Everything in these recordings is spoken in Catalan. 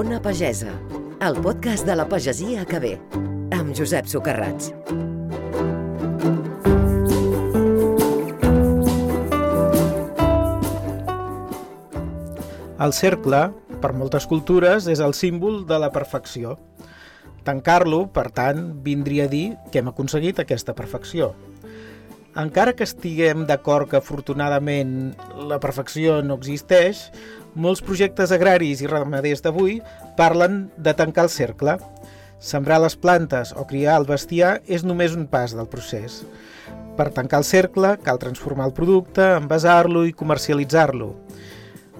Ona Pagesa, el podcast de la pagesia que ve, amb Josep Socarrats. El cercle, per moltes cultures, és el símbol de la perfecció. Tancar-lo, per tant, vindria a dir que hem aconseguit aquesta perfecció. Encara que estiguem d'acord que afortunadament la perfecció no existeix, molts projectes agraris i ramaders d'avui parlen de tancar el cercle. Sembrar les plantes o criar el bestiar és només un pas del procés. Per tancar el cercle cal transformar el producte, envasar-lo i comercialitzar-lo.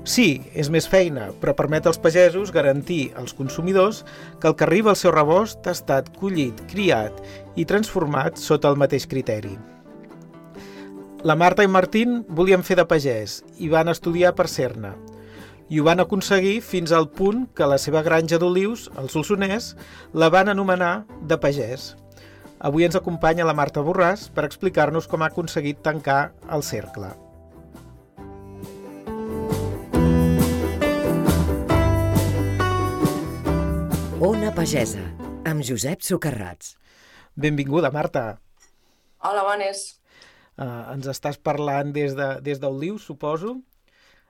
Sí, és més feina, però permet als pagesos garantir als consumidors que el que arriba al seu rebost ha estat collit, criat i transformat sota el mateix criteri. La Marta i Martín volien fer de pagès i van estudiar per ser-ne. I ho van aconseguir fins al punt que la seva granja d'olius, el Solsonès, la van anomenar de pagès. Avui ens acompanya la Marta Borràs per explicar-nos com ha aconseguit tancar el cercle. Ona Pagesa, amb Josep Socarrats. Benvinguda, Marta. Hola, bones. Uh, ens estàs parlant des de, des d'Olius, suposo?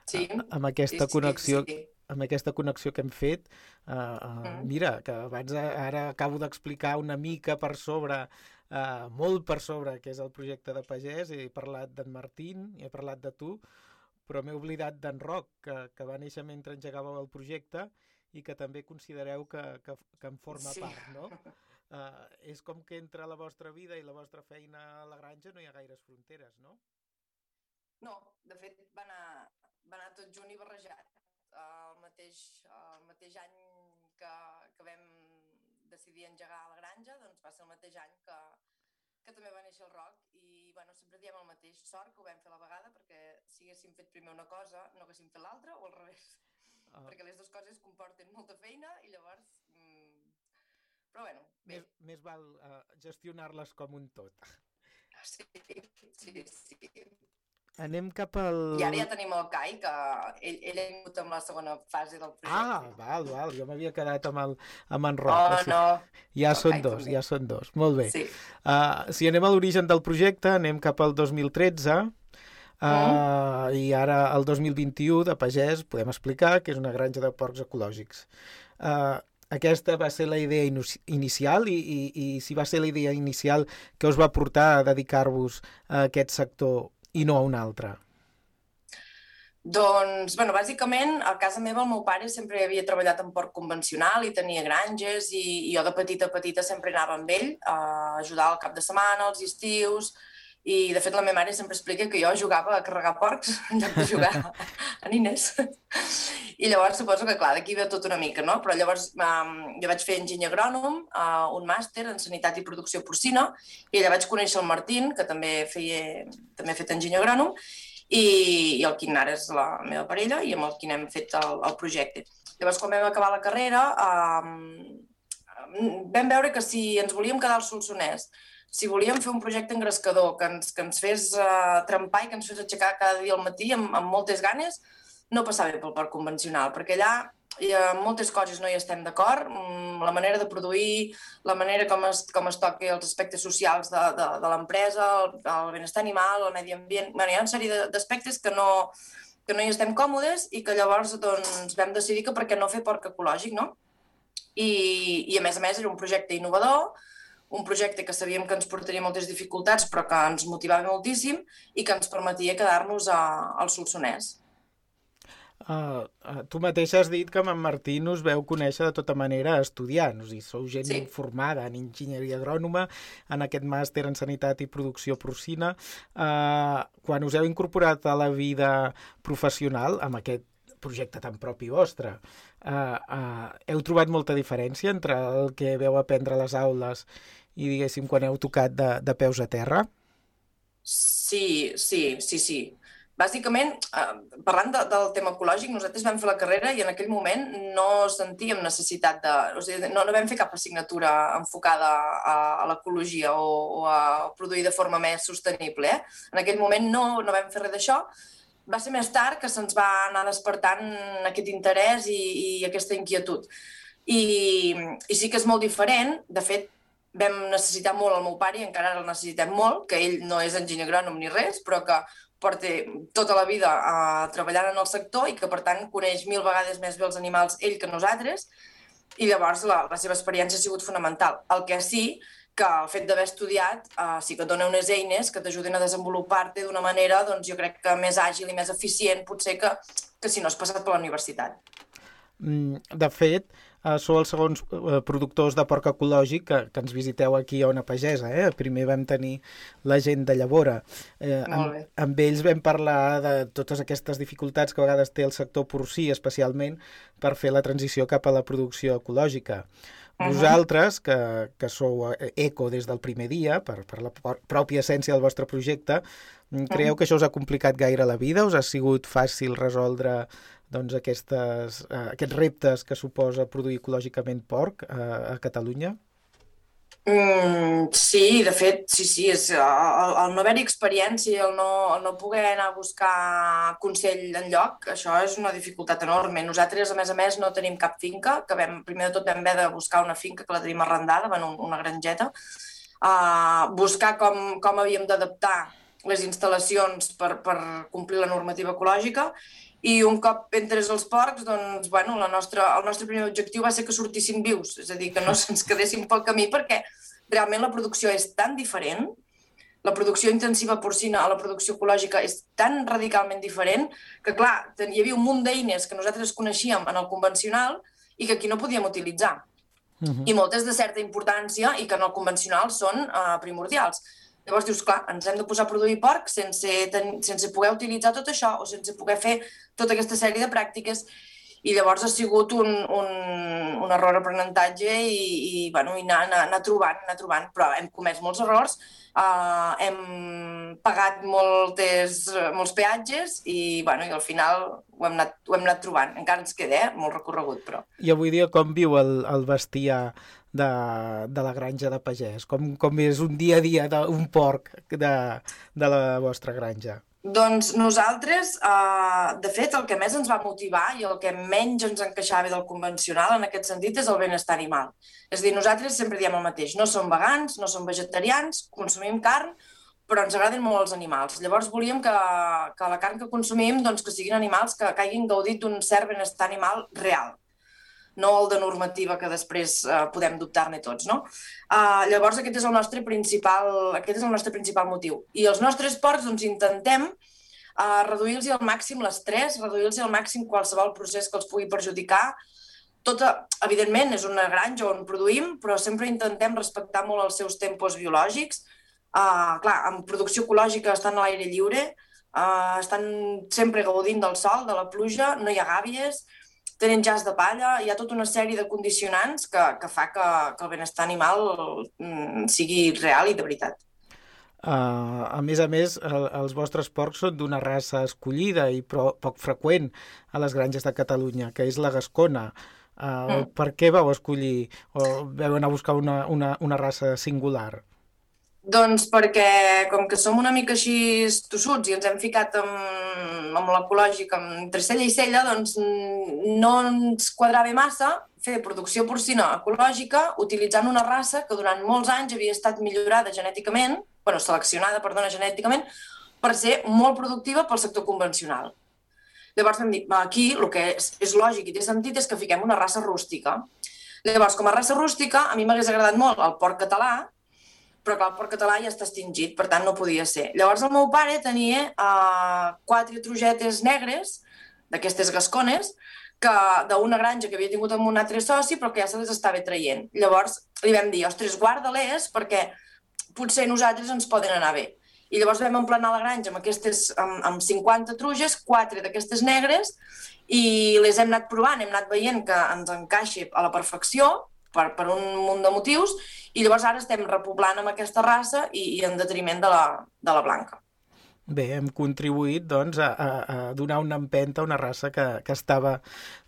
Sí. Uh, amb aquesta sí, connexió Sí, sí. amb aquesta connexió que hem fet, uh, uh, Mm. mira, que abans a- ara acabo d'explicar una mica per sobre, uh, molt per sobre, què és el projecte de Pagès, he parlat d'en Martín, he parlat de tu, però m'he oblidat d'en Roc, que, que va néixer mentre engegàveu el projecte i que també considereu que, que, que en forma Sí. part, no? Uh, és com que entre la vostra vida i la vostra feina a la granja no hi ha gaires fronteres, no? No, de fet, va anar, va anar tot junt i barrejat. El mateix, el mateix any que, que vam decidir engegar la granja, doncs va ser el mateix any que, que també va néixer el rock i bueno, sempre diem el mateix, sort que ho vam fer a la vegada perquè si haguéssim fet primer una cosa no haguéssim fet l'altra o al revés, Uh, perquè les dues coses comporten molta feina i llavors... Mm, però bueno, bé, més, més val uh, gestionar-les com un tot. sí, sí, sí. Anem cap al... I ara ja tenim el Kai, que ell, ell ha vingut amb la segona fase del projecte. Ah, val, val, jo m'havia quedat amb, el, amb en Roc. Oh, sigui, no. Ja el són Kai dos, també. ja són dos. Molt bé. Sí. Uh, si anem a l'origen del projecte, anem cap al 2013, uh, i ara el 2021 de Pagès podem explicar que és una granja de porcs ecològics. Uh, aquesta va ser la idea inicial i, i, i si va ser la idea inicial que us va portar a dedicar-vos a aquest sector i no a un altre. Doncs, bueno, bàsicament, a casa meva el meu pare sempre havia treballat en port convencional i tenia granges i, i jo de petita a petita sempre anava amb ell a ajudar al cap de setmana, als estius, i de fet la meva mare sempre explica que jo jugava a carregar porcs en lloc de jugar a nines. I llavors suposo que, clar, d'aquí ve tot una mica, no? Però llavors um, jo vaig fer enginyer agrònom, uh, un màster en sanitat i producció porcina, i allà vaig conèixer el Martín, que també, feia, també ha fet enginyer agrònom, i, i el quin ara és la meva parella i amb el quin hem fet el, el projecte. Llavors, quan vam acabar la carrera, um, vam veure que si ens volíem quedar al Solsonès, si volíem fer un projecte engrescador que ens, que ens fes uh, trempar i que ens fes aixecar cada dia al matí amb, amb moltes ganes, no passava pel port convencional, perquè allà hi ha moltes coses no hi estem d'acord, mm, la manera de produir, la manera com es, com es toqui els aspectes socials de, de, de l'empresa, el, el benestar animal, el medi ambient... Bueno, hi ha una sèrie d'aspectes que no, que no hi estem còmodes i que llavors doncs, vam decidir que per què no fer porc ecològic, no? I, I a més a més era un projecte innovador, un projecte que sabíem que ens portaria moltes dificultats però que ens motivava moltíssim i que ens permetia quedar-nos al Solsonès. Uh, uh, tu mateix has dit que amb en Martín us veu conèixer de tota manera estudiant, o sigui, sou gent Sí. formada en enginyeria agrònoma, en aquest màster en sanitat i producció porcina. Uh, quan us heu incorporat a la vida professional, amb aquest projecte tan propi vostre, uh, uh, heu trobat molta diferència entre el que veu aprendre a les aules i, diguéssim, quan heu tocat de, de peus a terra? Sí, sí, sí, sí. bàsicament, eh, parlant de, del tema ecològic, nosaltres vam fer la carrera i en aquell moment no sentíem necessitat de... O sigui, no, no vam fer cap assignatura enfocada a, a l'ecologia o, o a produir de forma més sostenible. Eh? En aquell moment no, no vam fer res d'això. Va ser més tard que se'ns va anar despertant aquest interès i, i aquesta inquietud. I, I sí que és molt diferent. De fet, vam necessitar molt el meu pare i encara el necessitem molt, que ell no és enginyer agrònom ni res, però que porta tota la vida uh, treballant en el sector i que, per tant, coneix mil vegades més bé els animals ell que nosaltres, i llavors la, la seva experiència ha sigut fonamental. El que sí que el fet d'haver estudiat uh, sí que et dona unes eines que t'ajuden a desenvolupar-te d'una manera, doncs, jo crec que més àgil i més eficient potser que, que si no has passat per la universitat. Mm, de fet, eh, sou els segons eh, productors de porc ecològic que, que ens visiteu aquí a Ona Pagesa. Eh? Primer vam tenir la gent de Llavora. Eh, amb, amb ells vam parlar de totes aquestes dificultats que a vegades té el sector porcí, especialment per fer la transició cap a la producció ecològica. Vosaltres, que, que sou eh, eco des del primer dia, per, per la pròpia essència del vostre projecte, mm, creieu que això us ha complicat gaire la vida? Us ha sigut fàcil resoldre doncs, aquestes, uh, aquests reptes que suposa produir ecològicament porc uh, a Catalunya? Mm, sí, de fet, sí, sí, és, el, el no haver-hi experiència, el no, el no poder anar a buscar consell en lloc, això és una dificultat enorme. Nosaltres, a més a més, no tenim cap finca, que vam, primer de tot vam haver de buscar una finca que la tenim arrendada, bueno, una grangeta, uh, buscar com, com havíem d'adaptar les instal·lacions per, per complir la normativa ecològica i un cop entres els porcs, doncs, bueno, la nostra, el nostre primer objectiu va ser que sortissin vius, és a dir, que no se'ns quedessin pel camí, perquè realment la producció és tan diferent, la producció intensiva porcina a la producció ecològica és tan radicalment diferent que, clar, hi havia un munt d'eines que nosaltres coneixíem en el convencional i que aquí no podíem utilitzar. Uh -huh. I moltes de certa importància i que en el convencional són uh, primordials. Llavors dius, clar, ens hem de posar a produir porc sense, ten, sense poder utilitzar tot això o sense poder fer tota aquesta sèrie de pràctiques i llavors ha sigut un, un, un error d'aprenentatge i, i, bueno, i anar, anar, anar trobant, anar trobant, però hem comès molts errors, uh, hem pagat moltes, molts peatges i, bueno, i al final ho hem, anat, ho hem anat trobant. Encara ens queda eh? molt recorregut, però... I avui dia com viu el, el bestiar de, de la granja de pagès? Com, com és un dia a dia d'un porc de, de la vostra granja? Doncs nosaltres, eh, de fet, el que més ens va motivar i el que menys ens encaixava del convencional en aquest sentit és el benestar animal. És a dir, nosaltres sempre diem el mateix, no som vegans, no som vegetarians, consumim carn, però ens agraden molt els animals. Llavors volíem que, que la carn que consumim doncs, que siguin animals que, que hagin gaudit d'un cert benestar animal real no el de normativa que després uh, podem dubtar-ne tots, no? Uh, llavors aquest és el nostre principal, aquest és el nostre principal motiu. I els nostres porcs doncs intentem uh, reduir-los al màxim l'estrès, reduir-los al màxim qualsevol procés que els pugui perjudicar. Tota, evidentment, és una granja on produïm, però sempre intentem respectar molt els seus tempos biològics. Uh, clar, en producció ecològica estan a l'aire lliure, uh, estan sempre gaudint del sol, de la pluja, no hi ha gàbies, tenen jazz de palla, hi ha tota una sèrie de condicionants que, que fa que, que el benestar animal mm, sigui real i de veritat. Uh, a més a més, el, els vostres porcs són d'una raça escollida i pro, poc freqüent a les granges de Catalunya, que és la gascona. Uh, mm. Per què vau escollir o vau anar a buscar una, una, una raça singular? Doncs perquè, com que som una mica així tossuts i ens hem ficat amb, amb l'ecològic entre cella i cella, doncs no ens quadrava massa fer producció porcina ecològica utilitzant una raça que durant molts anys havia estat millorada genèticament, bueno, seleccionada, perdona, genèticament, per ser molt productiva pel sector convencional. Llavors vam dir, aquí el que és, és lògic i té sentit és que fiquem una raça rústica. Llavors, com a raça rústica, a mi m'hagués agradat molt el porc català, però clar, el català ja està extingit, per tant no podia ser. Llavors el meu pare tenia uh, quatre trojetes negres, d'aquestes gascones, que d'una granja que havia tingut amb un altre soci, però que ja se les estava traient. Llavors li vam dir, ostres, guarda-les perquè potser nosaltres ens poden anar bé. I llavors vam emplenar la granja amb, aquestes, amb, amb 50 truges, quatre d'aquestes negres, i les hem anat provant, hem anat veient que ens encaixa a la perfecció, per, per un munt de motius, i llavors ara estem repoblant amb aquesta raça i, i en detriment de la, de la blanca. Bé, hem contribuït doncs, a, a, a donar una empenta a una raça que, que estava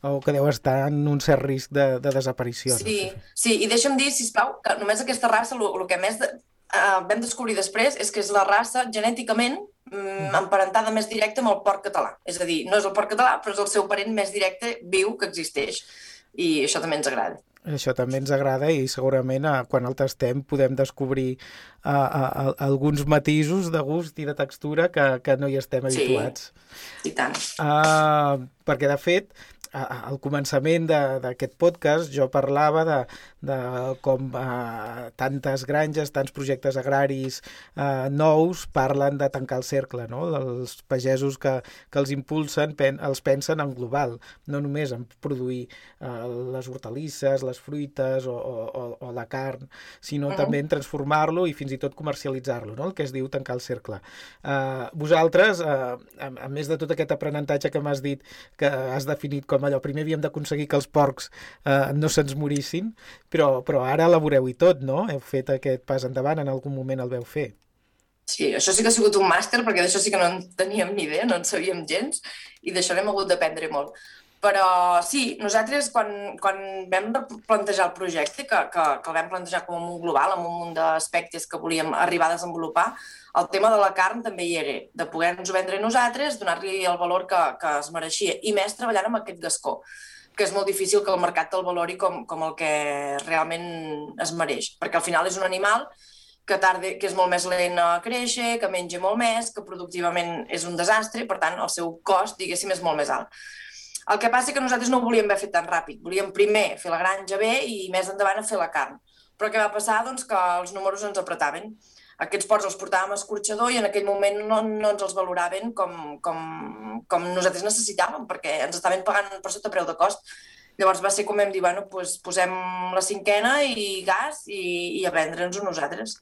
o que deu estar en un cert risc de, de desaparició. Sí, no sí, i deixa'm dir, sisplau, que només aquesta raça, el que més de, uh, vam descobrir després és que és la raça genèticament mm, emparentada més directa amb el porc català. És a dir, no és el porc català, però és el seu parent més directe viu que existeix. I això també ens agrada. Això també ens agrada i segurament eh, quan el tastem podem descobrir eh, eh, alguns matisos de gust i de textura que, que no hi estem habituats. Sí, i tant. Uh, perquè, de fet, al començament d'aquest podcast jo parlava de, de com eh, tantes granges, tants projectes agraris eh, nous parlen de tancar el cercle, no? Els pagesos que, que els impulsen pen, els pensen en global, no només en produir eh, les hortalisses, les fruites o, o, o la carn, sinó -huh. també en transformar-lo i fins i tot comercialitzar-lo, no? el que es diu tancar el cercle. Eh, vosaltres, eh, a, a més de tot aquest aprenentatge que m'has dit que has definit com allò, primer havíem d'aconseguir que els porcs eh, no se'ns morissin, però, però ara elaboreu-hi tot, no? Heu fet aquest pas endavant, en algun moment el veu fer. Sí, això sí que ha sigut un màster, perquè d'això sí que no en teníem ni idea, no en sabíem gens, i d'això n'hem hagut d'aprendre molt. Però sí, nosaltres quan, quan vam plantejar el projecte, que, que, que el vam plantejar com un global, amb un munt d'aspectes que volíem arribar a desenvolupar, el tema de la carn també hi era, de poder-nos vendre nosaltres, donar-li el valor que, que es mereixia, i més treballant amb aquest gascó que és molt difícil que el mercat te'l valori com, com el que realment es mereix, perquè al final és un animal que, tarda, que és molt més lent a créixer, que menja molt més, que productivament és un desastre, per tant, el seu cost, diguéssim, és molt més alt. El que passa és que nosaltres no ho volíem haver fet tan ràpid. Volíem primer fer la granja bé i més endavant a fer la carn. Però què va passar? Doncs que els números ens apretaven aquests ports els portàvem a escorxador i en aquell moment no, no ens els valoraven com, com, com nosaltres necessitàvem, perquè ens estaven pagant per sota preu de cost. Llavors va ser com vam dir, bueno, pues, posem la cinquena i gas i, i a vendre'ns-ho nosaltres.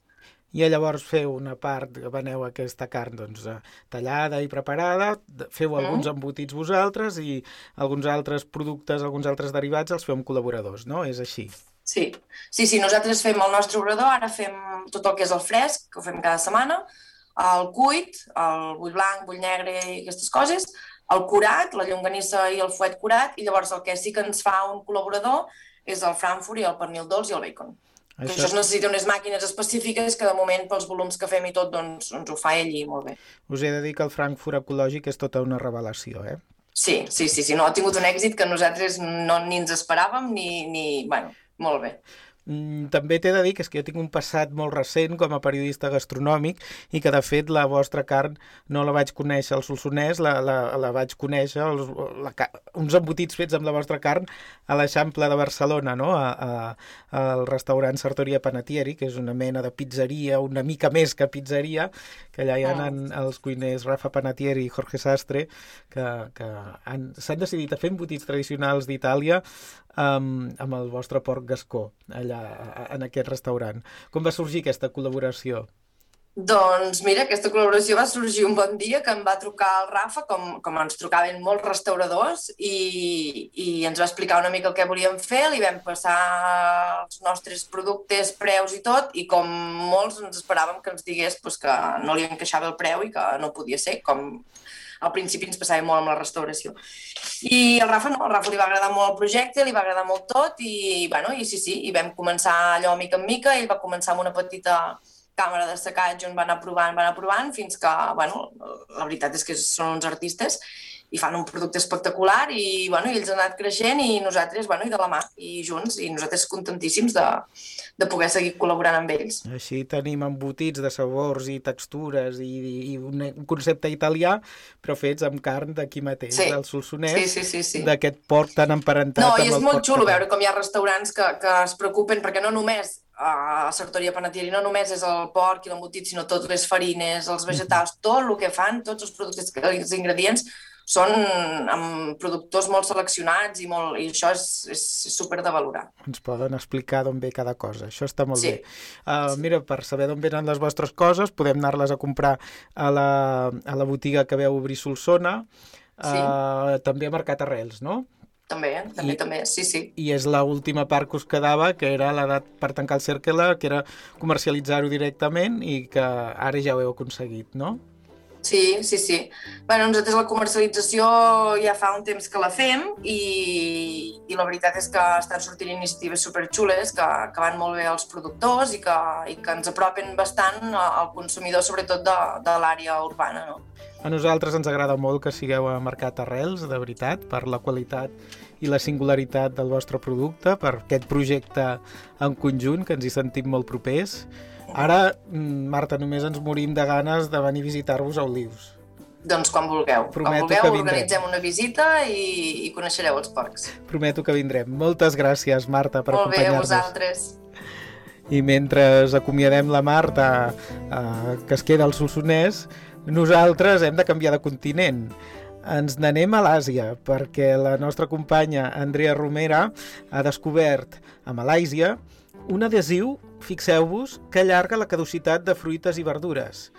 I llavors feu una part, veneu aquesta carn doncs, eh, tallada i preparada, feu alguns mm. embotits vosaltres i alguns altres productes, alguns altres derivats els feu amb col·laboradors, no? És així? Sí. sí, sí, nosaltres fem el nostre obrador, ara fem tot el que és el fresc, que ho fem cada setmana, el cuit, el bull blanc, bull negre i aquestes coses, el curat, la llonganissa i el fuet curat, i llavors el que sí que ens fa un col·laborador és el frankfurt i el pernil dolç i el bacon. Això... Que això es necessita unes màquines específiques que de moment pels volums que fem i tot doncs, ens ho fa ell i molt bé. Us he de dir que el frankfurt ecològic és tota una revelació, eh? Sí, sí, sí, sí, no, ha tingut un èxit que nosaltres no ni ens esperàvem ni, ni bueno, molt bé. Mm, també t'he de dir que és que jo tinc un passat molt recent com a periodista gastronòmic i que de fet la vostra carn no la vaig conèixer al Solsonès, la, la, la vaig conèixer els, la, uns embotits fets amb la vostra carn a l'Eixample de Barcelona, no? a, a, al restaurant Sartoria Panatieri, que és una mena de pizzeria, una mica més que pizzeria, que allà hi ha ah. els cuiners Rafa Panatieri i Jorge Sastre, que, que s'han decidit a fer embotits tradicionals d'Itàlia amb, amb el vostre porc gascó allà en aquest restaurant. Com va sorgir aquesta col·laboració? Doncs mira, aquesta col·laboració va sorgir un bon dia que em va trucar el Rafa, com, com ens trucaven molts restauradors, i, i ens va explicar una mica el que volíem fer, li vam passar els nostres productes, preus i tot, i com molts ens esperàvem que ens digués pues, que no li encaixava el preu i que no podia ser, com al principi ens passava molt amb la restauració. I el Rafa no, al Rafa li va agradar molt el projecte, li va agradar molt tot i, bueno, i sí, sí, i vam començar allò mica en mica, ell va començar amb una petita càmera de on va anar provant, va anar provant, fins que, bueno, la veritat és que són uns artistes i fan un producte espectacular i, bueno, i ells han anat creixent i nosaltres, bueno, i de la mà, i junts, i nosaltres contentíssims de, de poder seguir col·laborant amb ells. Així tenim embotits de sabors i textures i, i un, un concepte italià, però fets amb carn d'aquí mateix, sí. del Solsonès, sí, sí, sí, sí. d'aquest porc tan emparentat no, i és molt xulo veure com hi ha restaurants que, que es preocupen, perquè no només a la Sartoria Panatieri no només és el porc i l'embotit, sinó totes les farines, els vegetals, tot el que fan, tots els productes, els ingredients, són amb productors molt seleccionats i, molt, i això és, és super de valorar. Ens poden explicar d'on ve cada cosa, això està molt sí. bé. Uh, mira, per saber d'on venen les vostres coses, podem anar-les a comprar a la, a la botiga que veu obrir Solsona, uh, sí. també a Mercat Arrels, no? També, eh? també, I, també, sí, sí. I és l última part que us quedava, que era l'edat per tancar el cercle, que era comercialitzar-ho directament i que ara ja ho heu aconseguit, no? Sí, sí, sí. Bueno, nosaltres la comercialització ja fa un temps que la fem i, i la veritat és que estan sortint iniciatives superxules que, que van molt bé als productors i que, i que ens apropen bastant al consumidor, sobretot de, de l'àrea urbana. No? A nosaltres ens agrada molt que sigueu a Mercat Arrels, de veritat, per la qualitat i la singularitat del vostre producte, per aquest projecte en conjunt, que ens hi sentim molt propers. Ara, mm, Marta, només ens morim de ganes de venir a visitar-vos a Olius. Doncs quan vulgueu. Prometo quan vulgueu organitzem una visita i, i coneixereu els porcs. Prometo que vindrem. Moltes gràcies, Marta, per acompanyar-nos. Molt bé, a vosaltres. I mentre acomiadem la Marta, eh, que es queda al Solsonès, nosaltres hem de canviar de continent. Ens n'anem a l'Àsia, perquè la nostra companya Andrea Romera ha descobert a Malàisia un adhesiu, fixeu-vos, que allarga la caducitat de fruites i verdures.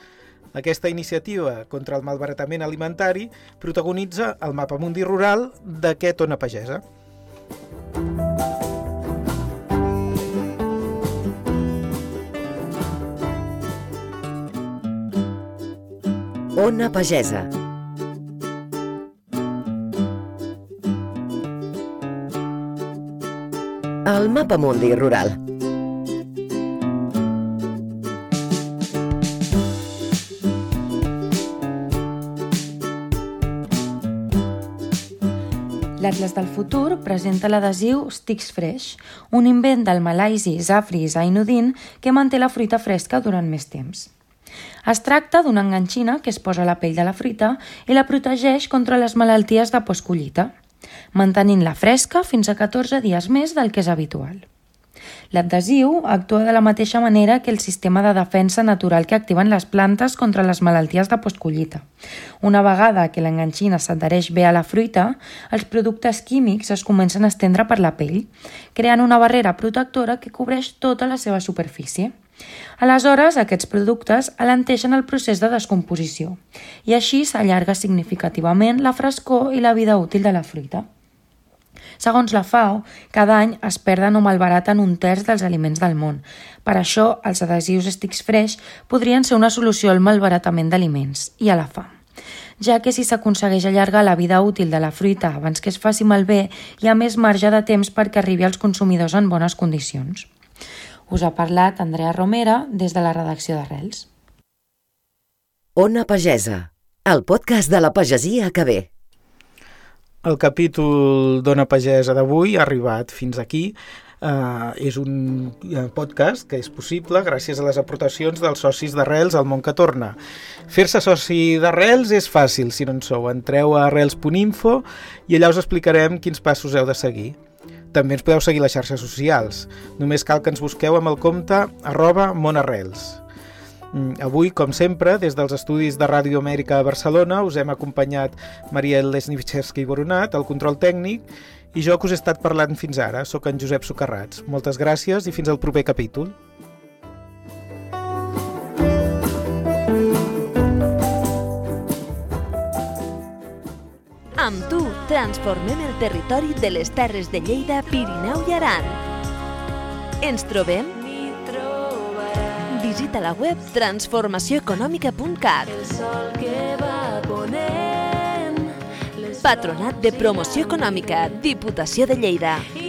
Aquesta iniciativa contra el malbaratament alimentari protagonitza el mapa mundi rural d'aquest Ona Pagesa. Ona Pagesa. El mapa mundi rural. L'Atlas del Futur presenta l'adhesiu Sticks Fresh, un invent del malaisi Zafri Zainuddin que manté la fruita fresca durant més temps. Es tracta d'una enganxina que es posa a la pell de la fruita i la protegeix contra les malalties de postcollita, mantenint-la fresca fins a 14 dies més del que és habitual. L'adhesiu actua de la mateixa manera que el sistema de defensa natural que activen les plantes contra les malalties de postcollita. Una vegada que l'enganxina s'adhereix bé a la fruita, els productes químics es comencen a estendre per la pell, creant una barrera protectora que cobreix tota la seva superfície. Aleshores, aquests productes alenteixen el procés de descomposició i així s'allarga significativament la frescor i la vida útil de la fruita. Segons la FAO, cada any es perden o malbaraten un terç dels aliments del món. Per això, els adhesius Sticks Fresh podrien ser una solució al malbaratament d'aliments i a la fam ja que si s'aconsegueix allargar la vida útil de la fruita abans que es faci malbé, hi ha més marge de temps perquè arribi als consumidors en bones condicions. Us ha parlat Andrea Romera des de la redacció d'Arrels. Ona Pagesa, el podcast de la pagesia que ve. El capítol d'Ona Pagesa d'avui ha arribat fins aquí. Uh, és un uh, podcast que és possible gràcies a les aportacions dels socis d'Arrels al món que torna. Fer-se soci d'Arrels és fàcil si no en sou. Entreu a arrels.info i allà us explicarem quins passos heu de seguir. També ens podeu seguir les xarxes socials. Només cal que ens busqueu amb el compte arroba monarrels. Mm, avui, com sempre, des dels estudis de Ràdio Amèrica a Barcelona us hem acompanyat Mariel Lesnivchevski Boronat, el control tècnic, i jo que us he estat parlant fins ara. Sóc en Josep Socarrats. Moltes gràcies i fins al proper capítol. Amb tu transformem el territori de les Terres de Lleida, Pirineu i Aran. Ens trobem visita la web transformacioeconòmica.cat. Patronat de Promoció Econòmica, Diputació de Lleida.